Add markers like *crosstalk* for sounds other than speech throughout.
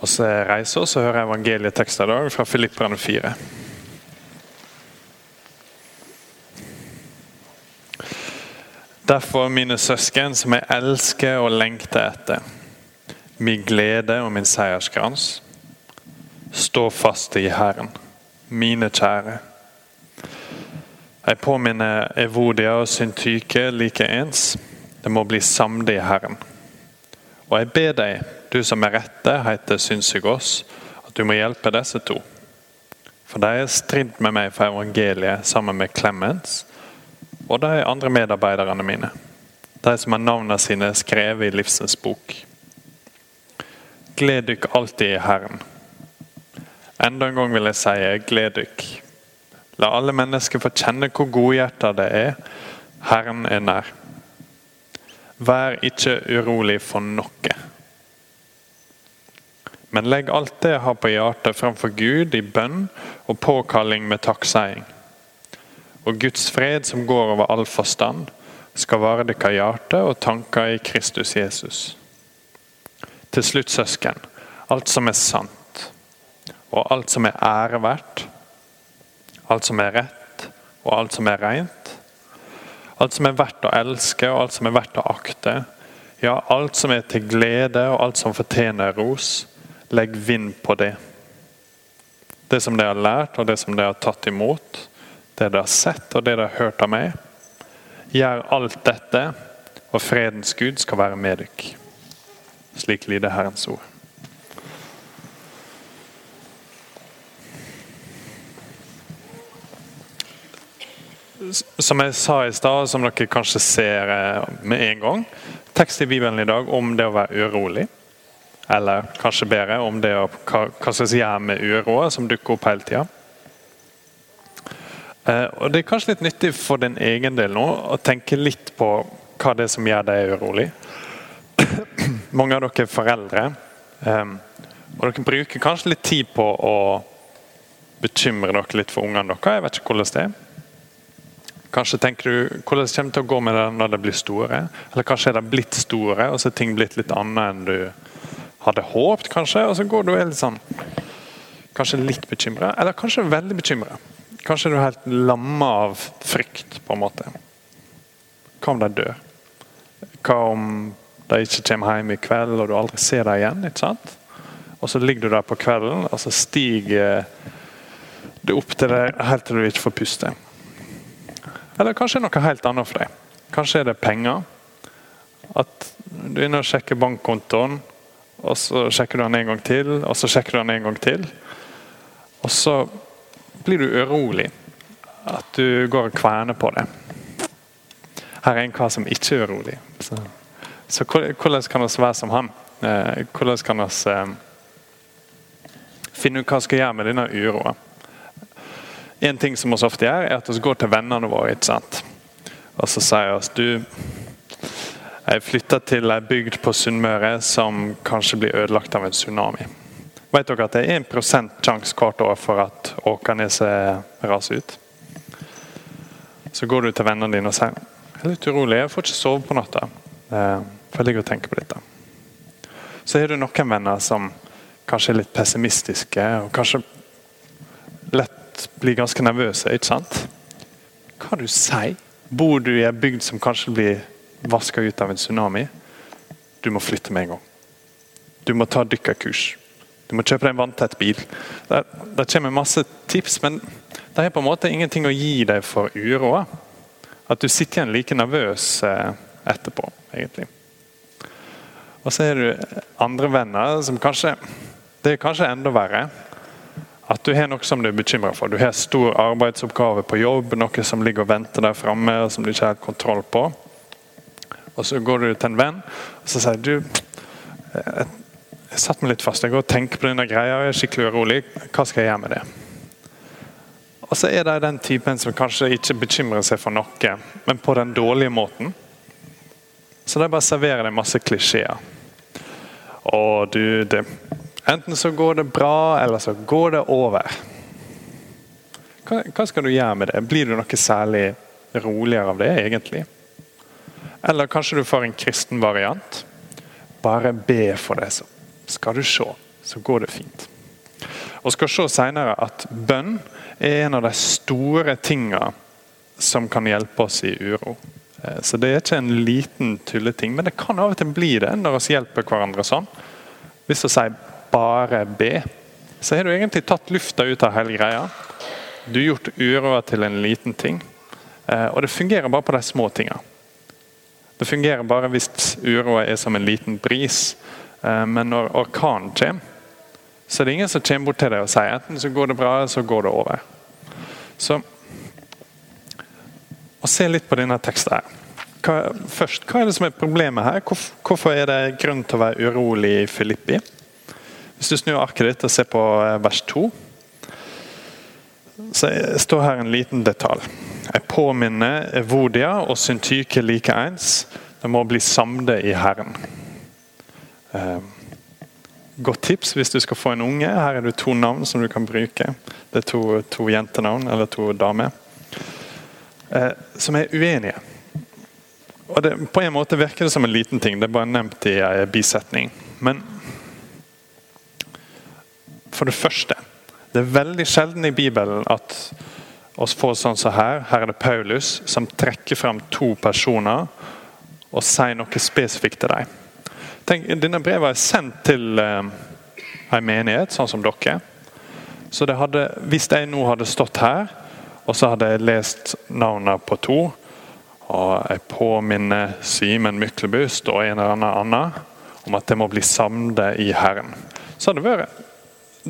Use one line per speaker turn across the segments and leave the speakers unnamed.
Og så reiser oss og hører evangelietekster i dag fra Filipperne 4. Derfor, mine søsken, som jeg elsker og lengter etter, min glede og min seierskrans, stå fast i Herren, mine kjære. Jeg påminner Evodia og Syntyke likeens. Det må bli samde i Herren. Og jeg ber deg, du som er rette heter Synsygås, at du må hjelpe disse to. For de har stridd med meg for evangeliet sammen med Clemens og de andre medarbeiderne mine. De som har navnene sine skrevet i livsens bok. Gled dykk alltid i Herren. Enda en gang vil jeg si gled dykk. La alle mennesker få kjenne hvor godhjerta det er. Herren er nær. Vær ikke urolig for noe. Men legg alt det jeg har på hjertet framfor Gud i bønn og påkalling med takkseiing. Og Guds fred som går over all forstand, skal vare deres hjerte og tanker i Kristus Jesus. Til slutt, søsken, alt som er sant, og alt som er æreverdt, alt som er rett, og alt som er rent, alt som er verdt å elske, og alt som er verdt å akte, ja, alt som er til glede, og alt som fortjener ros, legg vind på det. Det som dere har lært, og det som dere har tatt imot, det dere har sett, og det dere har hørt av meg. Gjør alt dette, og fredens Gud skal være med dere. Slik lyder Herrens ord. Som jeg sa i stad, som dere kanskje ser eh, med en gang, tekst i Bibelen i dag om det å være urolig. Eller kanskje bedre om det å, hva, hva som gjør med uroa som dukker opp hele tida. Eh, Det er kanskje litt nyttig for din egen del nå å tenke litt på hva det er som gjør deg urolig. *clears throat* Mange av dere er foreldre, eh, og dere bruker kanskje litt tid på å bekymre dere litt for ungene deres. Jeg vet ikke hvordan det er. Kanskje tenker du hvordan det kommer til å gå med det når det blir store. Eller kanskje er det blitt store, og så er ting blitt litt annet enn du hadde håpet. kanskje, Og så går du litt sånn Kanskje litt bekymra, eller kanskje veldig bekymra. Kanskje du er helt lamma av frykt, på en måte. Hva om de dør? Hva om de ikke kommer hjem i kveld, og du aldri ser dem igjen? ikke sant? Og så ligger du der på kvelden, og så stiger det opp til deg helt til du ikke får puste. Eller kanskje noe helt annet for deg. Kanskje er det penger. At du er inne og sjekker bankkontoen, og så sjekker du den en gang til, og så sjekker du den en gang til. Og så blir du urolig. At du går og kverner på det. Her er en kar som ikke er urolig. Så, så hvordan kan vi være som han? Eh, hvordan kan vi eh, finne ut hva vi skal gjøre med denne uroa? En ting som vi ofte gjør, er at vi går til vennene våre ikke sant? og så sier oss, du jeg flytta til ei bygd på Sunnmøre som kanskje blir ødelagt av en tsunami. Vet dere at det er 1 sjanse hvert år for at Åkerneset raser ut? Så går du til vennene dine og sier jeg er litt urolig, jeg får ikke sove på natta. Eh, for jeg ligger og tenker på dette. Så er det noen venner som kanskje er litt pessimistiske og kanskje lett blir ganske nervøse. ikke sant? Hva du sier? Bor du i en bygd som kanskje blir vaska ut av en tsunami? Du må flytte med en gang. Du må ta dykkerkurs. Du må kjøpe deg en vanntett bil. Det, det kommer masse tips, men det er på en måte ingenting å gi deg for uroa. At du sitter igjen like nervøs eh, etterpå, egentlig. Og så er du andre venner som kanskje Det er kanskje enda verre at du har noe som du er bekymra for. Du har stor arbeidsoppgave på jobb, noe som ligger og venter der framme, som du ikke har kontroll på. Og Så går du til en venn og så sier du jeg, jeg satt meg litt fast. Jeg går og tenker på denne greia, jeg er skikkelig urolig. Hva skal jeg gjøre med det? Og så er det den typen som kanskje ikke bekymrer seg for noe, men på den dårlige måten. Så de bare serverer deg masse klisjeer. Og du, det, Enten så går det bra, eller så går det over. Hva, skal du gjøre med det? Blir du noe særlig roligere av det, egentlig? Eller kanskje du får en kristen variant. Bare be for det, så skal du se. så går det fint. Og skal se senere at bønn er en av de store tingene som kan hjelpe oss i uro. Eh, så det er ikke en liten tulleting, men det kan av og til bli det når vi hjelper hverandre sånn. Hvis du sier 'bare be', så har du egentlig tatt lufta ut av hele greia. Du har gjort uroa til en liten ting. Eh, og det fungerer bare på de små tinga. Det fungerer bare hvis uroa er som en liten bris. Eh, men når orkanen kommer, så er det ingen som kommer bort til deg og sier enten så går det bra, eller så går det over. Så å se litt på denne teksten her. Hva, først, hva er det som er problemet her? Hvorfor, hvorfor er det grunn til å være urolig i Filippi? Hvis du snur arket ditt og ser på eh, vers 2, så står her en liten detalj. Jeg påminner Evodia og Syntyke likeens. De må bli samlet i Herren. Eh, godt tips hvis du skal få en unge. Her er det to navn som du kan bruke. Det er to, to jentenavn, eller to damer. Eh, som er uenige. Og det, På en måte virker det som en liten ting. Det er bare nevnt i en bisetning. Men for det første Det er veldig sjelden i Bibelen at oss får sånn som her. Her er det Paulus som trekker fram to personer og sier noe spesifikt til dem. Tenk, denne brevet er sendt til eh, en menighet, sånn som dere. Så hadde, hvis jeg nå hadde stått her og så hadde jeg lest navnene på to, og jeg påminner Simen Myklebust og en eller annen annen om at det må bli samlet i Herren. Så hadde det vært,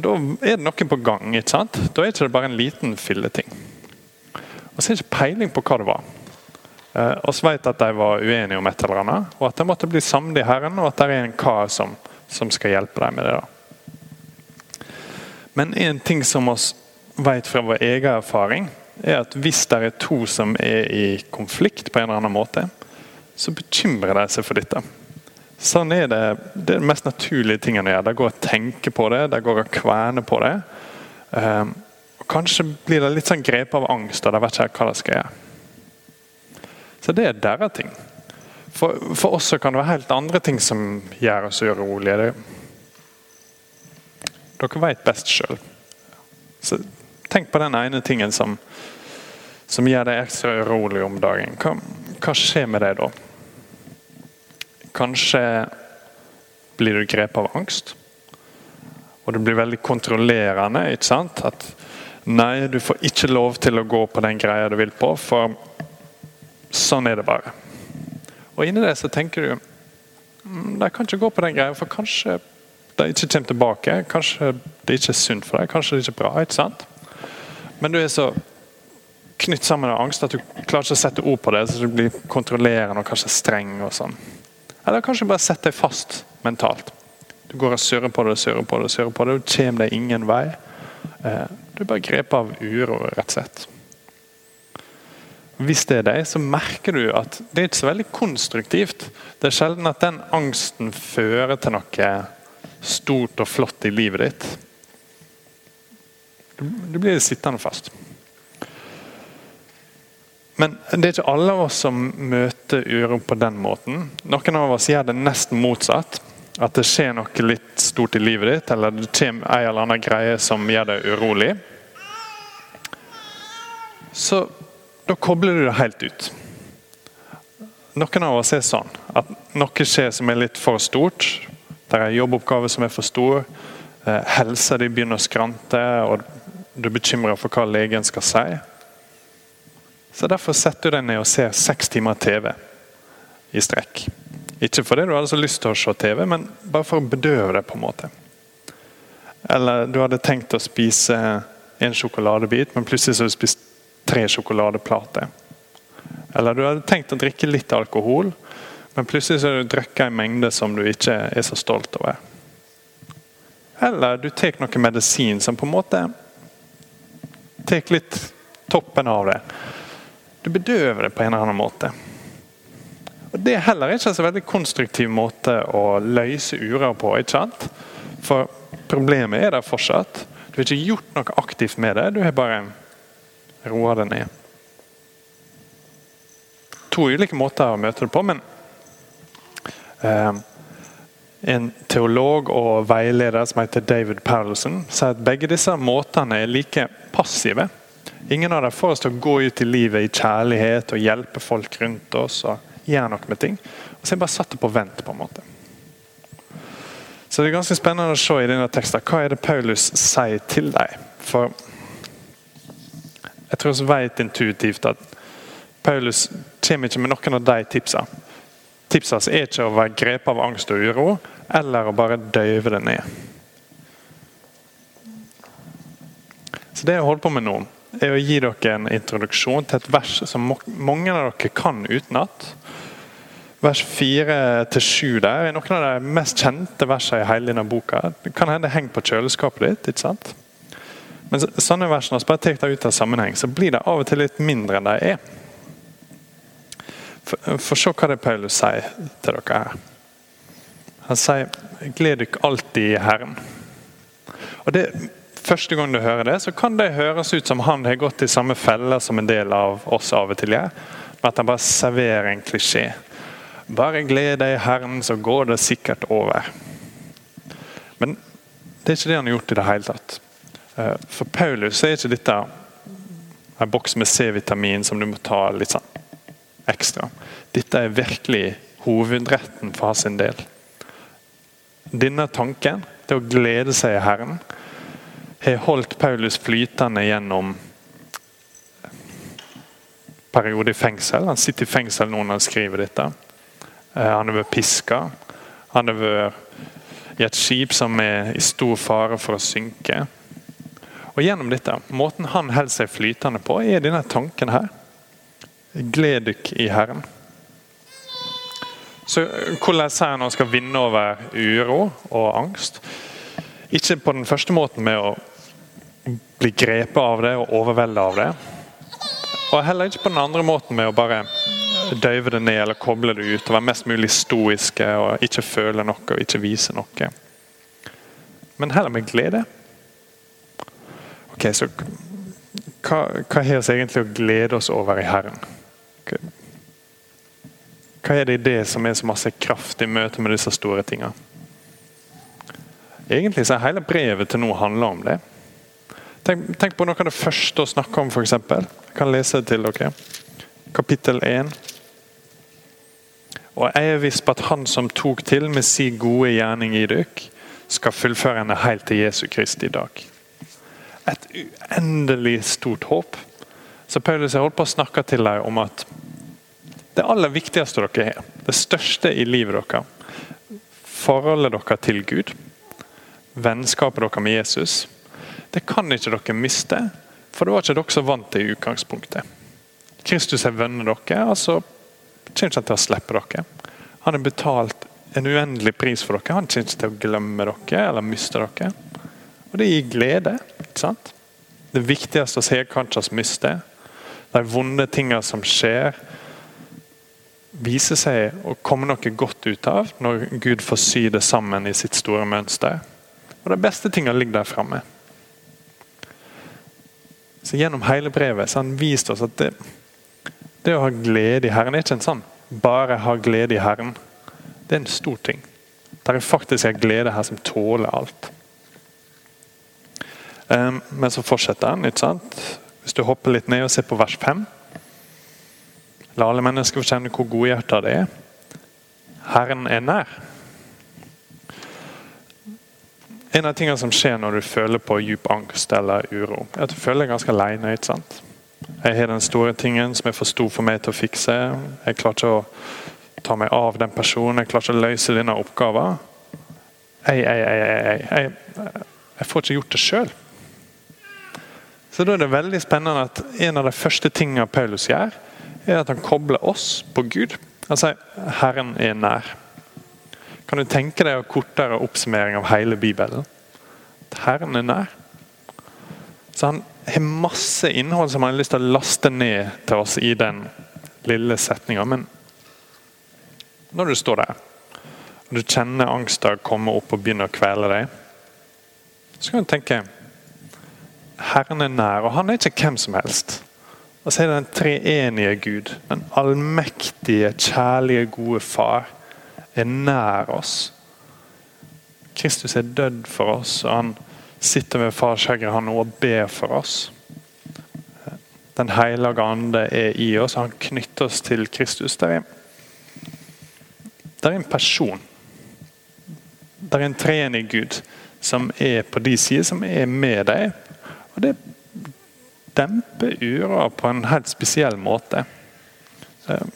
Da er det noe på gang. ikke sant? Da er det ikke bare en liten filleting. Og så er det ikke peiling på hva det var. Eh, oss vet at de var uenige om et eller annet, og at de måtte bli samlet i Herren, og at det er en kar som, som skal hjelpe dem med det. da. Men en ting som oss vet fra vår egen erfaring, er at hvis det er to som er i konflikt på en eller annen måte, så bekymrer de seg for dette. Sånn er det, det er det mest naturlige tingene å gjøre. Det går å tenke på det, det går å kverne på det. Um, Kanskje blir det litt sånn grep av angst, og de vet ikke hva de skal gjøre. Så det er deres ting. For, for oss kan det være helt andre ting som gjør oss urolige. Dere vet best sjøl. Tenk på den ene tingen som, som gjør deg ekstra urolig om dagen. Hva, hva skjer med deg da? Kanskje blir du grepet av angst. Og det blir veldig kontrollerende. ikke sant? At nei, du får ikke lov til å gå på den greia du vil på, for sånn er det bare. Og inni det så tenker du mm, de kan ikke gå på den greia, for kanskje de ikke kommer tilbake. Kanskje det ikke er sunt for deg, kanskje det ikke er bra. ikke sant? Men du er så knytt sammen av angst at du klarer ikke å sette ord på det, så du blir kontrollerende og kanskje streng. og sånn. Eller kanskje bare sette deg fast mentalt. Du går og surrer på det og surrer på det, og på det, og kommer deg ingen vei. Eh, du er bare grepet av uro, rett og slett. Hvis det er deg, så merker du at det er ikke så veldig konstruktivt. Det er sjelden at den angsten fører til noe stort og flott i livet ditt. Du blir sittende fast. Men det er ikke alle av oss som møter uro på den måten. Noen av oss gjør det nesten motsatt. At det skjer noe litt stort i livet ditt, eller det kommer en eller annen greie som gjør deg urolig. Så da kobler du det helt ut. Noen av oss er sånn at noe skjer som er litt for stort. Det er jobboppgaver som er for stor. Eh, Helsa di begynner å skrante. og du er bekymra for hva legen skal si. Så Derfor setter du deg ned og ser seks timer TV i strekk. Ikke fordi du hadde så lyst til å se TV, men bare for å bedøve det. på en måte. Eller du hadde tenkt å spise en sjokoladebit, men plutselig så har du spist tre sjokoladeplater. Eller du hadde tenkt å drikke litt alkohol, men plutselig så har du drukket en mengde som du ikke er så stolt over. Eller du tar noe medisin som på en måte tar litt toppen av det. Du bedøver det på en eller annen måte. Og Det er heller ikke en så veldig konstruktiv måte å løse urer på. ikke sant? For problemet er der fortsatt. Du har ikke gjort noe aktivt med det, du har bare roa det ned. To ulike måter å møte det på, men eh, En teolog og veileder som heter David Powelson, sier at begge disse måtene er like passive. Ingen av dem får oss til å gå ut i livet i kjærlighet og hjelpe folk rundt oss. og gjøre noe med ting. Og så er jeg bare satt det på vent. på en måte. Så det er ganske spennende å se i denne teksten hva er det Paulus sier til deg. For jeg tror vi vet intuitivt at Paulus kommer ikke med noen av de tipsene. Tipsene er ikke å være grepet av angst og uro, eller å bare døyve det ned. Så Det jeg holder på med nå, er å gi dere en introduksjon til et vers som mange av dere kan utenat. Vers 4-7 der er noen av de mest kjente versene i hele denne boka. Det kan hende henger på kjøleskapet ditt. ikke sant? Men sånne vers, når bare tar ut av sammenheng, så blir det av og til litt mindre enn de er. For se hva det er Paulus sier til dere her. Han sier 'gled dere alltid i Herren'. Og det, Første gang du hører det, så kan det høres ut som han har gått i samme felle som en del av oss av og til gjør. At han bare serverer en klisjé. Bare gled deg i Herren, så går det sikkert over. Men det er ikke det han har gjort i det hele tatt. Eh, for Paulus er ikke dette en boks med C-vitamin som du må ta litt sånn ekstra. Dette er virkelig hovedretten for hans del. Denne tanken, det å glede seg i Herren, har holdt Paulus flytende gjennom periode i fengsel. Han sitter i fengsel nå når han skriver dette. Eh, han har vært piska. Han har vært i et skip som er i stor fare for å synke. Og gjennom dette, Måten han holder seg flytende på, er denne tanken her. Gled dykk i Herren. Så Hvordan sier han han skal vinne over uro og angst? Ikke på den første måten med å bli grepet av det og overveldet av det. Og heller ikke på den andre måten med å bare døyve det ned eller koble det ut. og Være mest mulig stoiske og ikke føle noe og ikke vise noe. Men heller med glede. Ok, så Hva, hva har oss egentlig å glede oss over i Herren? Hva er det i det som er så masse kraft i møte med disse store tingene? Egentlig så er hele brevet til nå handler om det. Tenk, tenk, på noe av det første å snakke om, f.eks. Jeg kan lese det til dere. Kapittel 1. Og jeg er viss på at Han som tok til med si gode gjerning i dykk, skal fullføre henne helt til Jesu Kristi dag. Et uendelig stort håp. Så Paulus jeg holdt på å snakke til deg om at det aller viktigste dere har, det største i livet deres, forholdet dere til Gud, vennskapet dere med Jesus, det kan ikke dere miste, for det var ikke dere som vant det i utgangspunktet. Kristus har vunnet dere, altså kommer ikke til å slippe dere. Han har betalt en uendelig pris for dere. Han kommer ikke til å glemme dere eller miste dere. Og det gir glede. ikke sant? Det viktigste vi har, kan ikke miste. De vonde tingene som skjer, viser seg å komme noe godt ut av når Gud får sy det sammen i sitt store mønster. Og De beste tingene ligger der framme. Så Gjennom hele brevet så har han vist oss at det, det å ha glede i Herren er ikke en sånn bare ha glede i Herren. Det er en stor ting. Det er faktisk en glede her som tåler alt. Um, men så fortsetter han. ikke sant? Hvis du hopper litt ned og ser på vers 5 La alle mennesker få kjenne hvor godhjerta det er. Herren er nær. En av tingene som skjer når du føler på djup angst eller uro, er at du føler deg ganske aleine. Jeg har den store tingen som er for stor for meg til å fikse. Jeg klarer ikke å ta meg av den personen. Jeg klarer ikke å løse denne oppgaven. Jeg, jeg, jeg, jeg, jeg får ikke gjort det sjøl. Så da er det veldig spennende at en av de første tingene Paulus gjør, er at han kobler oss på Gud. Han sier 'Herren er nær'. Kan du tenke deg en kortere oppsummering av hele Bibelen? At Herren er nær. Så Han har masse innhold som han har lyst til å laste ned til oss i den lille setninga. Men når du står der og du kjenner angsten komme opp og begynne å kvele deg, så kan du tenke Herren er nær, og han er ikke hvem som helst. Og så er det den treenige Gud, den allmektige, kjærlige, gode Far, er nær oss. Kristus er dødd for oss, og han sitter ved fars høyre og ber for oss. Den hellige ande er i oss, og han knytter oss til Kristus. Det er, er en person. Det er en treenig Gud som er på de sider, som er med deg. Og det demper uroa på en helt spesiell måte. Eh,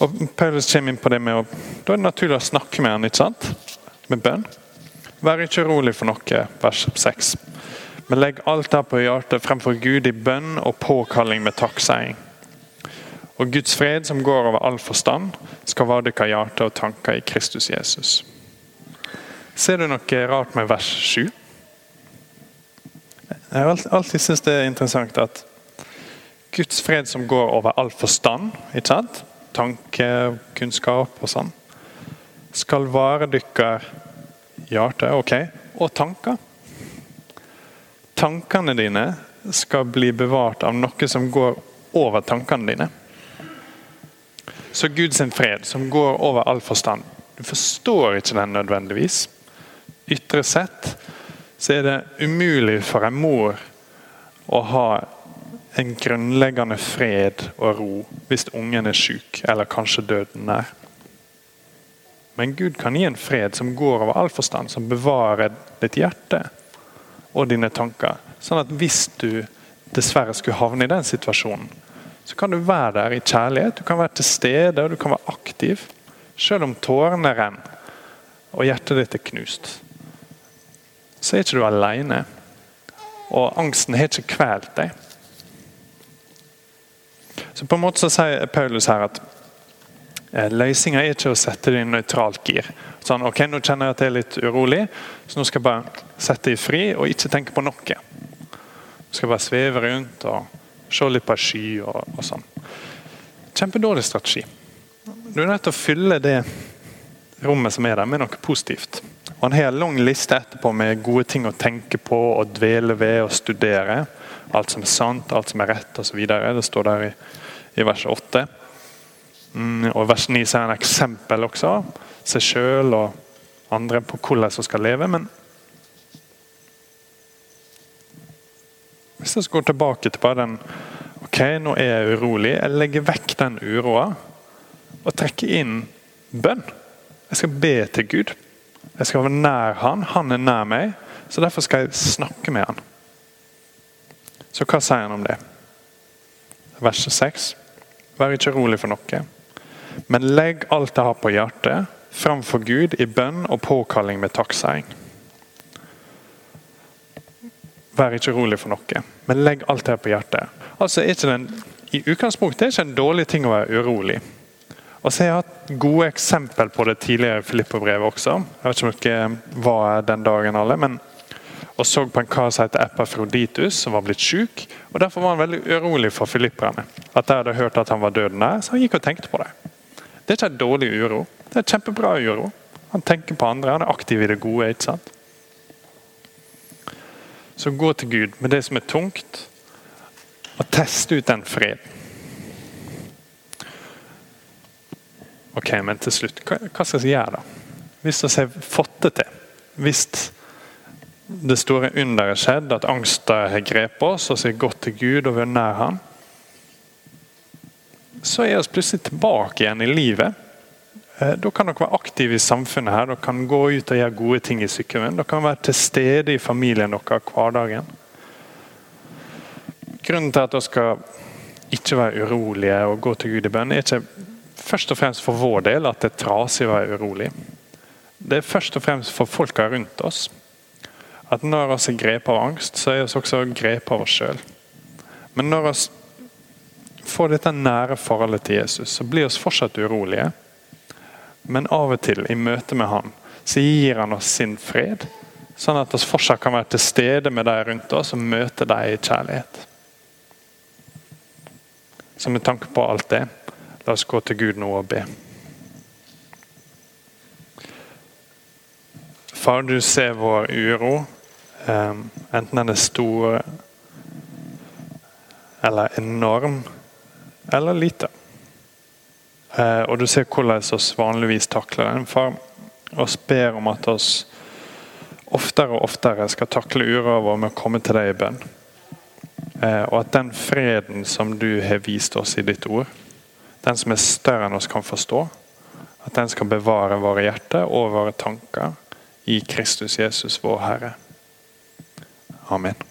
og Paulus kommer inn på det med å, Da er det naturlig å snakke med han, ikke sant? Med bønn. Vær ikke urolig for noe, vers 6. Men legg alt der på hjertet fremfor Gud i bønn og påkalling med takkseiing. Og Guds fred, som går over all forstand, skal være deres hjerte og tanker i Kristus Jesus. Ser du noe rart med vers 7? Jeg har alltid syntes det er interessant at Guds fred som går over all forstand, ikke sant? Tanke, kunnskap og sånn, skal være dykker hjerte ok, og tanker. Tankene dine skal bli bevart av noe som går over tankene dine. Så Guds fred, som går over all forstand Du forstår ikke den nødvendigvis. Ytre sett så er det umulig for en mor å ha en grunnleggende fred og ro hvis ungen er syk eller kanskje døden nær. Men Gud kan gi en fred som går over all forstand, som bevarer ditt hjerte og dine tanker. Sånn at hvis du dessverre skulle havne i den situasjonen, så kan du være der i kjærlighet. Du kan være til stede og du kan være aktiv. Selv om tårene renner og hjertet ditt er knust så er ikke du alene. Og angsten har ikke kvelt deg. Så på en måte så sier Paulus her at eh, løsninga er ikke å sette det i nøytralt gir. Sånn, ok, Nå kjenner jeg at jeg er litt urolig, så nå skal jeg bare sette det i fri og ikke tenke på noe. Jeg skal bare sveve rundt og se litt på sky og, og sånn. Kjempedårlig strategi. Du er nødt til å fylle det rommet som er der, med noe positivt. Og Han har en lang liste etterpå med gode ting å tenke på og dvele ved og studere. Alt som er sant, alt som er rett osv. Det står der i, i vers 8. Mm, og vers 9 er en eksempel også. Seg sjøl og andre på hvordan hun skal leve. Men hvis jeg går tilbake til bare den Ok, nå er jeg urolig. Jeg legger vekk den uroa og trekker inn bønn. Jeg skal be til Gud. Jeg skal være nær han, han er nær meg. Så derfor skal jeg snakke med han. Så hva sier han om det? Vers 6. Vær ikke rolig for noe, men legg alt det har på hjertet, framfor Gud i bønn og påkalling med takkseiing. Vær ikke rolig for noe, men legg alt det her på hjertet. Altså, den, I utgangspunktet er det ikke en dårlig ting å være urolig. Og så har jeg hatt gode eksempel på det tidligere i Filippo-brevet også. Jeg vet ikke om dere var den dagen alle, men og så på en kar som heter Epafroditus, som var blitt syk. Og Derfor var han veldig urolig for filipperne. At de hadde hørt at han var død nær, så han gikk og tenkte på det. Det er ikke en dårlig uro. Det er kjempebra uro. Han tenker på andre, han er aktiv i det gode. ikke sant? Så gå til Gud med det som er tungt, og teste ut den freden. Ok, men til slutt, hva, hva skal vi gjøre da? Hvis vi har fått det til, hvis det store underet skjedd, at angsten har grepet oss, så har gått til Gud og vært nær ham, så er vi plutselig tilbake igjen i livet. Eh, da kan dere være aktive i samfunnet. her, Dere kan gå ut og gjøre gode ting i sykkelveien. Dere kan være til stede i familien deres hverdagen. Grunnen til at dere skal ikke være urolige og gå til Gud i bønn, er ikke først og fremst for vår del at det er trasig å være urolig. Det er først og fremst for folka rundt oss. At når vi er grepet av angst, så er vi også grepet av oss sjøl. Men når vi får dette nære forholdet til Jesus, så blir vi fortsatt urolige. Men av og til, i møte med Han, så gir Han oss sin fred. Sånn at vi fortsatt kan være til stede med de rundt oss og møte dem i kjærlighet. Så med tanke på alt det, La oss gå til Gud nå og be. Far, du ser vår uro, enten den er stor eller enorm, eller lite. Eh, og du ser hvordan vi vanligvis takler den. Far, Og ber om at oss oftere og oftere skal takle ura vår med å komme til deg i bønn. Eh, og at den freden som du har vist oss i ditt ord, den som er større enn oss kan forstå, at den skal bevare våre hjerter og våre tanker i Kristus Jesus, vår Herre. Amen.